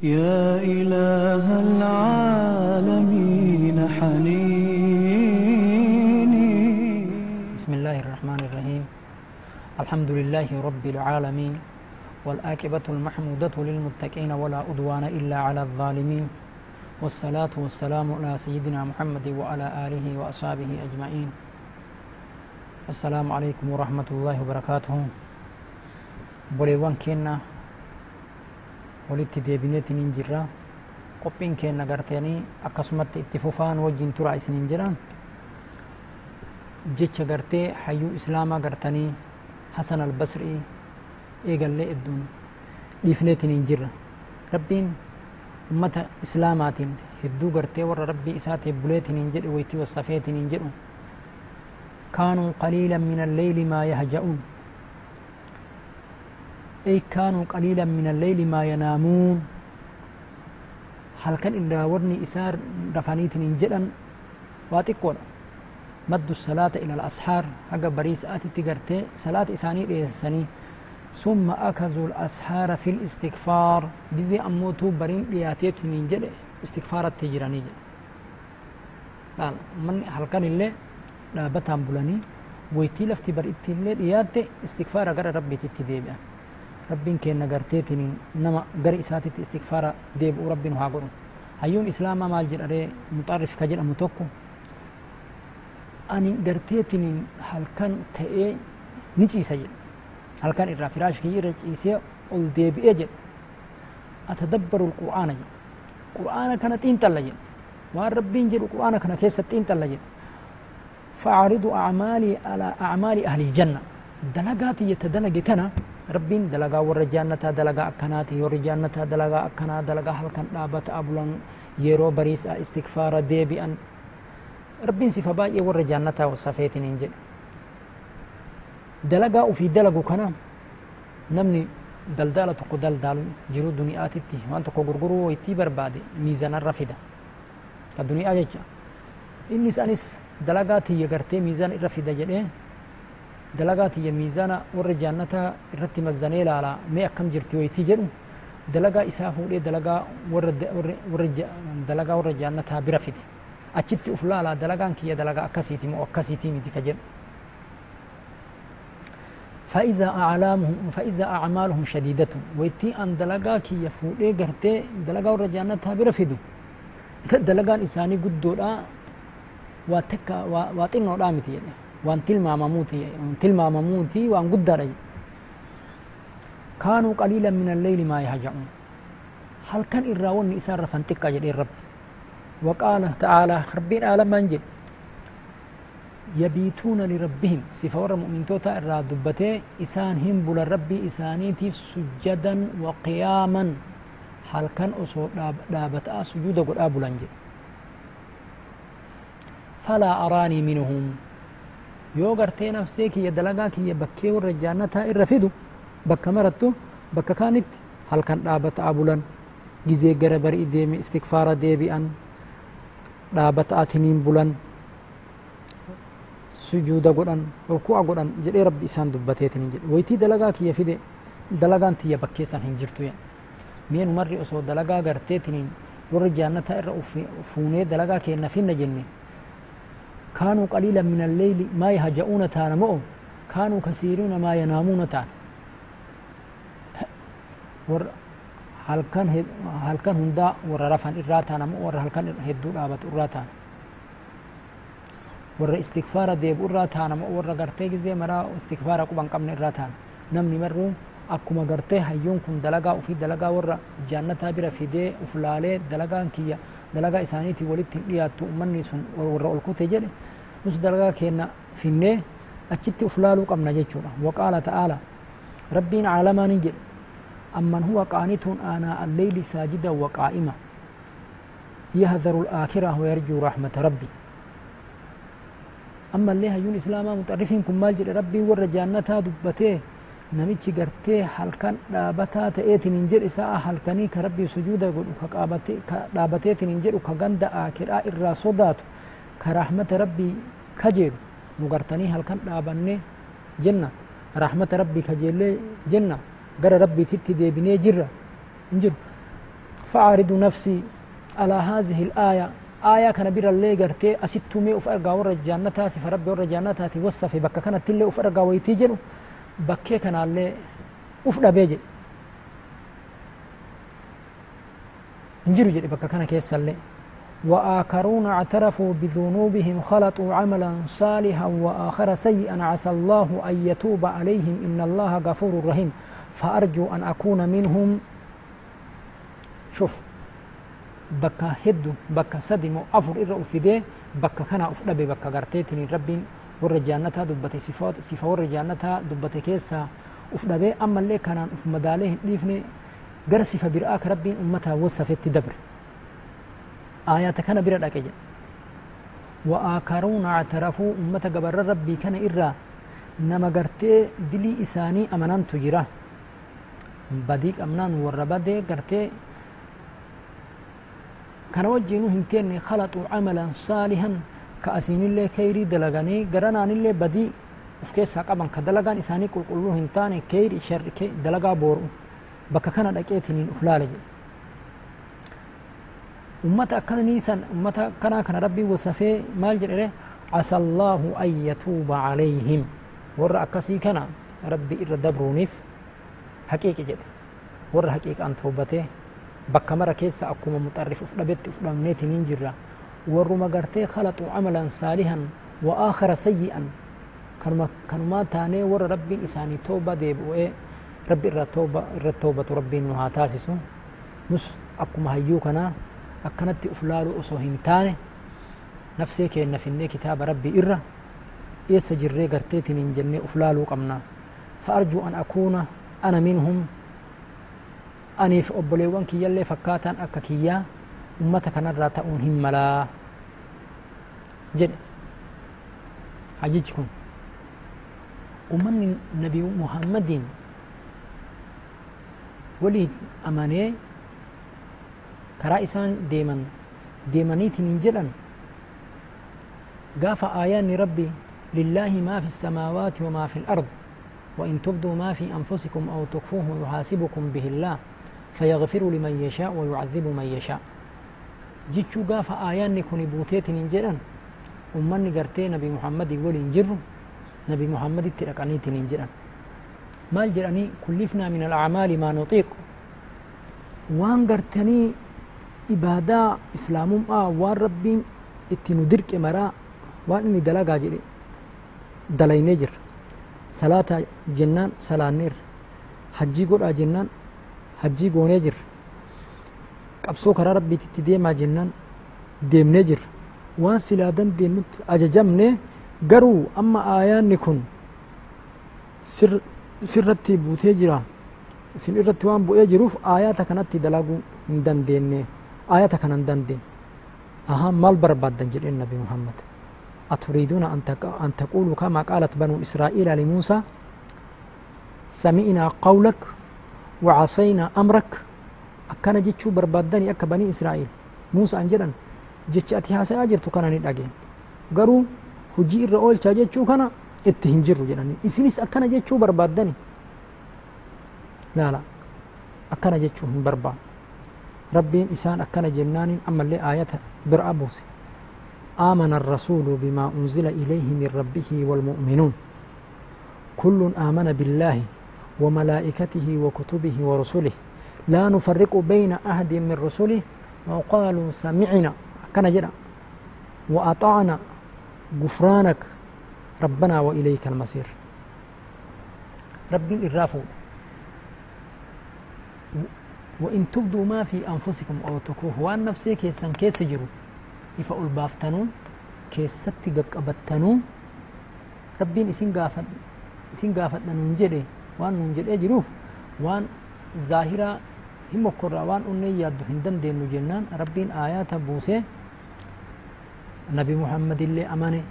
يا إله العالمين حنيني. بسم الله الرحمن الرحيم. الحمد لله رب العالمين والآكبة المحمودة للمتقين ولا أدوان إلا على الظالمين والصلاة والسلام على سيدنا محمد وعلى آله وأصحابه أجمعين. السلام عليكم ورحمة الله وبركاته. بوليوان كينا walitti deebineetiin jirra qophiin keenna gartanii akkasumatti itti fufaan wajjin tura isinin jedhan jecha gartee hayyuu islaamaa gartanii hasan albasrii eegallee edduun dhiifneetiin jirra rabbiin ummata islaamaatiin hedduu gartee warra rabbii isaatiif buleetiin jedhe waytii wasafeetiin jedhu kaanuu qaliilan min alleyli maa yahja'uun أي كانوا قليلا من الليل ما ينامون. هل كان إلا ورني إسار رفانيت جدا واتقون. مد الصلاة إلى الأسحار. حق بريس آتي تقرتي. صلاة إساني إيساني ثم أكزوا الأسحار في الاستغفار. بزي أموتو برين لياتيت جد. استغفار التجراني لا من هل كان اللي لا بتام بلاني ويتي لفتي بريتي اللي لياتي. استغفار غير ربي تتديبان ربين كينا غرتيتين نما غر إساتي استغفار ديب ربين هاغون هيون إسلام ما جرى مطرف كجر متوكو أني غرتيتين هل كان تأي نجي سجل. هل كان إرى فراش كي رجيسي أول ديب إجل أتدبر القرآن جل. القرآن كان تين تلجل. وان ربين القرآن كان كيس تين تلجل. فأعرضوا أعمالي على أعمال أهل الجنة. دلقاتي يتدلق rabbiin dalagaa warra jaannataa dalagaa akkanaati warri jaannataa dalagaa akkanaa dalagaa halkan dhaabata abulan yeroo bariisaa istikfaara deebi'an rabbiin sifa baay'ee warra jaannataa wasafeetiin hin jedhe dalagaa ufii dalagu kana namni daldala tokko daldaalu jiru duniyaatitti waan tokko gurguruu waytii barbaade miizanarra fida ka duniyaa jecha innis anis dalagaa tiyya gartee miizan irra fida jedhee dalagaa tiyya miizaana warra jaannataa irratti mazzanee ilaalaa mee akkam jirti wayitii jedhu dalagaa isaa fuudhee dalagaa dalagaa warra jaannataa bira fide achitti uf laalaa dalagaan kiyya dalagaa akkasiiti moo akkasiitii miti ka jedhu فإذا أعمالهم شديدة ويتي أن دلقا كي يفوئي قرتي دلقا ورجانتها برفدو دلقان إنساني قدو لا واتكا واتنو لا متي يعني وان تلما مموتي وان تلما مموتي وان قدر كانوا قليلا من الليل ما يهجعون. هل كان الراون إسار فانتقى جلي الرب وقال تعالى خربين آلم من جل يبيتون لربهم. سفور مؤمن توتا الرادبته إسان هم بول ربي إسانيتي سجدا وقياما. هل كان أصول دابتا سجودا قد أبو لنجل فلا أراني منهم. Yoo gartee nafsee kiyya dalagaa kiyya bakkee warra jaannataa irra fidu bakka marattu bakka kaanitti halkan dhaabataa bulan gizee gara barii deeme istikfaara deebi'an dhaabataa tiniin bulan sujuuda godhan ruku'a godhan jedhee rabbi isaan dubbateetiniin jedhe. Waytii dalagaa kiyya fide dalagaan tiyya bakkeessan hin jirtu yan meen umarri osoo dalagaa garteetiniin warra jaannataa irra fuunee dalagaa keenna finna jenne كانوا قليلا من الليل ما يهجؤون تانا مؤ كانوا كثيرون ما ينامون تانا. ور هل كان هل كان هندا ور رفن الراتانا مؤ ور هل كان هدو دابت الراتانا ور استغفار ديب الراتانا مؤ ور غرتي زي مرا استغفار قبان قمن الراتانا نمني مرو akkuma gartee hayyuun kun dalagaa ufii dalagaa warra jaannataa bira fidee uflaalee dalagaan kiyya dalagaa isaaniitii walitti hin dhiyaattu ummanni sun warra ol kute jedhe nus dalagaa keenna finnee achitti uflaaluu qabna jechuudha waqaala ta'aala rabbiin caalamaan hin jedhe amman huwa qaanituun aanaa alleyli saajida waqaa'ima يهذر الآخرة ويرجو رحمة ربي أما اللي هيون إسلاما متعرفين كم مال ربي ور جانتا دبته namichi gartee halkan dhaabataa ta'eetin hin jedhu isaa halkanii ka rabbii sujuuda godhu ka dhaabateetin hin jedhu ka ganda aakiraa irraa sodaatu rahmata rabbii kajeelu nu gartanii halkan dhaabannee jenna rahmata rabbii kajeellee jenna gara rabbiititti deebinee jirra hin jiru فأعرض نفسي على هذه الآية. آية كان بير اللي قرتي أستمي أفرقا ورا جانتا سف ربي ورا جانتا توصف بك كانت اللي أفرقا ويتيجن بكي كان اللي أفرقا بيجي. انجروا جري بك كان كيس اللي. وآخرون اعترفوا بذنوبهم خلطوا عملا صالحا وآخر سيئا. عسى الله أن يتوب عليهم. إن الله غفور رحيم. فأرجو أن أكون منهم. شوف بكا هدو بكا سدمو أفر إرى أفدي بكا كان أفدبي بكا غرتيتني ربين ورجانتها دبتي صفات صفة ورجانتها دبتي كيسا أفدبي أما اللي كان أف مداليه ليفني غرسي فبرآك ربين أمتها وصفت دبر. آيات كان برا دكجا وآخرون اعترفوا أمة قبر ربي كان إرى نما غرتي دلي إساني أمنان تجرا. بديك أمنان وربدي غرتي كان وجهنو هنتين خلطوا عملا صالحا. كأسين الله خيري دلغاني غرانان الله بدي. ufkeessaa qaban ka dalagaan isaanii qulqulluu hin taane sharri dalagaa booru bakka kana dhaqeetiniin uf laala jedhe أمتا كان نيسا أمتا كان كان ربي وصفه ما الجرئ إليه عسى الله أن يتوب عليهم. ورأى كسي كان ربي إرى دبرونيف حقيقة جد ورأى حقيقة أن توبته. بكامرة كيسا أكوما مطرف أفلبت أفلبنيت من جرى ورأى مغرتي خلطوا عملا صالحا وآخر سيئا. كنما كنما تاني ورى ربي إساني توبة ديب وإيه ربي إرى توبة إرى توبة ربي نهاتاسسو نس أكوما هيو كانا akkanatti uf laaluu osoo hin taane nafsee keenna finnee kitaaba rabbii irra eessa jirree garteetiin hin jennee uf laaluu qabna فأرجو أن أكون أنا منهم obboleewwan kiyyallee fakkaataan akka kiyyaa ummata kanarraa ta'uun hin malaa jedhe hajichi kun ummanni nabi muhammadiin waliin amanee karaa isaan deeman deemaniitiin hin jedhan gaafa aayaanni rabbi lillaahi maa fi الsamaawaati wamaa fi الأرض وإن تبدوا ما في أنفسكم أو تخفوه يحاسبكم به الله فيغفر لمن يشاء ويعذب من يشاء. جيتشو غافا آيان كوني بوتيتين انجران أمني قرتي نبي محمد ولي انجر نبي محمد تلقانيتين انجران ما الجراني كلفنا من الأعمال ما نطيق. وان قرتني إسلام آه وان ربين اتنو درك مرا وان اني دلقا جري دلين جر صلاة جنان صلاة نير حجي قد جنان hajjii goonee jirra qabsoo karaa rabbiititti deemaa jennaan deemnee jirra waan silaa dandeenyutti ajajamne garuu amma aayaanni kun sirratti buutee jira isin irratti waan bu'ee jiruuf aayaata kanatti dalaguu hin dandeenye kana hin dandeenye aha maal barbaaddan jedheen nabi muhammad أتريدون أن تقولوا كما قالت بنو إسرائيل لموسى سمعنا قولك وعصينا أمرك. أكنا جتشو بربادني أكا بني إسرائيل. موسى أنجران جتش أتي هاسا أجرتو كان نداقين قرو هجي الرؤول جتشو كان اتهنجرو جناني إسنس أكنا جتشو بربادني لا لا. أكنا جتشو هم برباد. ربين إسان أكنا جنان أما اللي آيات برأبوس آمن الرسول بما أنزل إليه من ربه والمؤمنون. كل آمن بالله وملائكته وكتبه ورسله. لا نفرق بين أحد من رسله. وقالوا سمعنا. كان جرى وأطعنا. غفرانك. ربنا وإليك المصير. ربي الرافو وإن تبدوا ما في أنفسكم أو تكروه وأن نفسي كيسان كيس جرو إفا البافتنون كيستي قبتنون ربين إسين قافت إسين قافت ننجري nun jedhee jiruuf waan zaahiraa hin mokkorraa waan unnee yaaddu hin dandeenyu jennaan rabbiin aayaata buusee nabi muhammad illee amane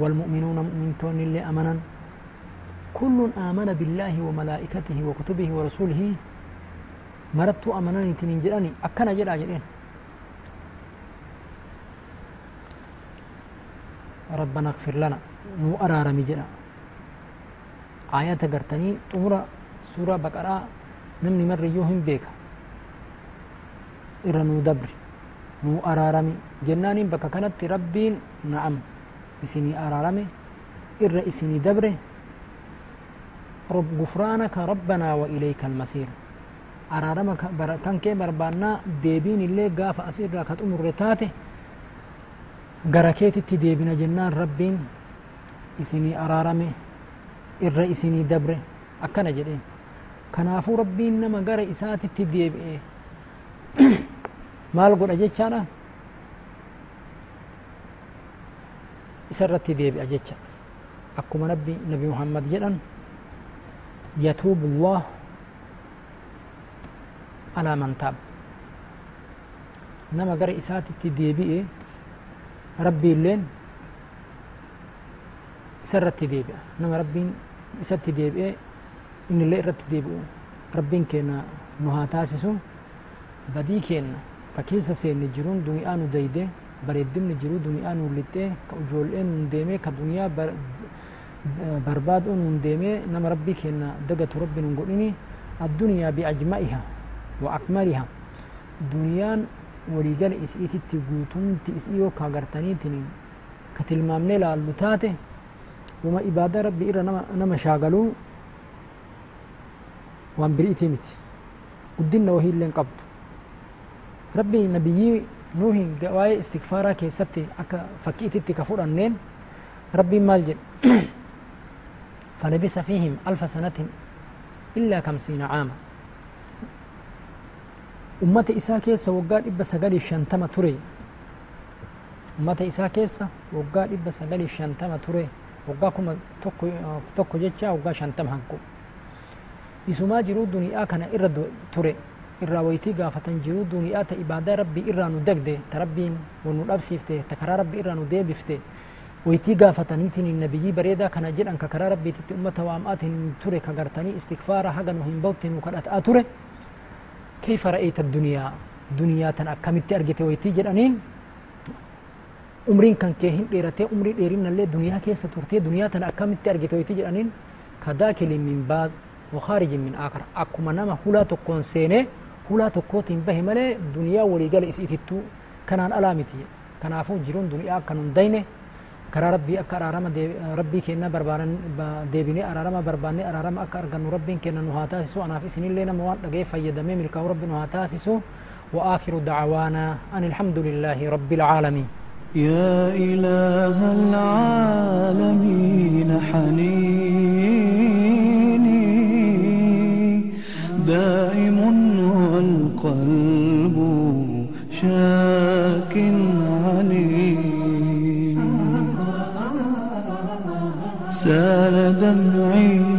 والمؤمنون مؤمنتون اللي أمنا كل آمن بالله وملائكته وكتبه ورسوله. مرت أمنني تنين جراني أكنا جرا جرين ربنا اغفر لنا مو أرارمي جرا آيات قرتني طمرة سورة بقرة نمني مر يوهم بيك irra nuu dabri nuu araarami jennaaniin bakka kanatti rabbiin na'am isinii araarame irra isinii dabre. غفرانك ربنا وإليك المصير araarama kan kee barbaannaa deebiin illee gaafa as irraa ka xumurre taate gara keetitti deebina jennaan rabbiin isinii araarame irra isinii dabre akkana jedheen. Kanaafuu rabbiin nama gara isaatitti deebi'e. Maal godha jechaadha? Isa irratti deebi'a jecha. Akkuma nabi muhammad jedhan yatuubu allah alaa man taab nama gara isaatitti deebi'e rabbii illeen isa irratti deebi'a nama rabbiin isatti deebi'e innillee irratti deebi'u rabbiin keenya nu haa taasisu badii keenya ka keessa seenne jiruun duniyaa nu dayde bareeddinni jiru duniyaa nu lixxee ka ijoollee nun deemee ka duniyaa barbaadoo nun deemee nama rabbii keenya waliigala isiititti guutumti isii yoo ka agartaniitiin ka tilmaamnee laallu taate wama ibaadaa rabbi irra nama shaagaluu waan biri'itii miti guddinna wahii illee qabdu rabbi nabiyyii nuuhin waa'ee istikfaaraa keessatti akka fakkiititti ka fudhanneen rabbiin maal jedhe فلبث فيهم ألف سنة إلا خمسين عاما أمة إساء كيسا وقال إبا سقالي شانتما تري أمة إساء كيسا وقال إبا سقالي شانتما تري وقال كما توكو جيتشا وقال شانتما هنكو isumaa jiruu duniyaa kana irra ture irraa waytii gaafatan jiruu duniyaa ta ibaadaa rabbii irraa nu dagde ta rabbiin nu dhabsiifte ta karaa rabbii irraa nu deebifte waytii gaafataniitiin nabiyyii bareedaa kana jedhan ka karaa rabbiititti ummata waam'aatiin ture ka gartanii istikfaara haga nu hin bawte nu kadhataa ture كيف رأيت الدنيا؟ دنيا تن أكملت أرجت ويتي جرانين عمرين كان كهين ديرتي عمري ديرين اللي دنيا كيسة تورتي دنيا تن أكملت أرجت ويتي جرانين كذاك من بعد وخارج من آخر. أكما نما هلا تكون سينة هلا تكوتين به ملي دنيا وليقال إسئتتو كانان ألامتي. كنافو جرون دنيا كانون دينه كرا ربي أكا أرارما ربي كينا بربارن ديبيني أرارما برباني أرارما أكا أرغن ربي كينا نهاتاسسو أنا في سنين لنا موان لغي فيدمي ملكا ربي نهاتاسسو وآخر دعوانا أن الحمد لله رب العالمين. يا إله العالمين حنيني دائم والقلب شاك سال دمعي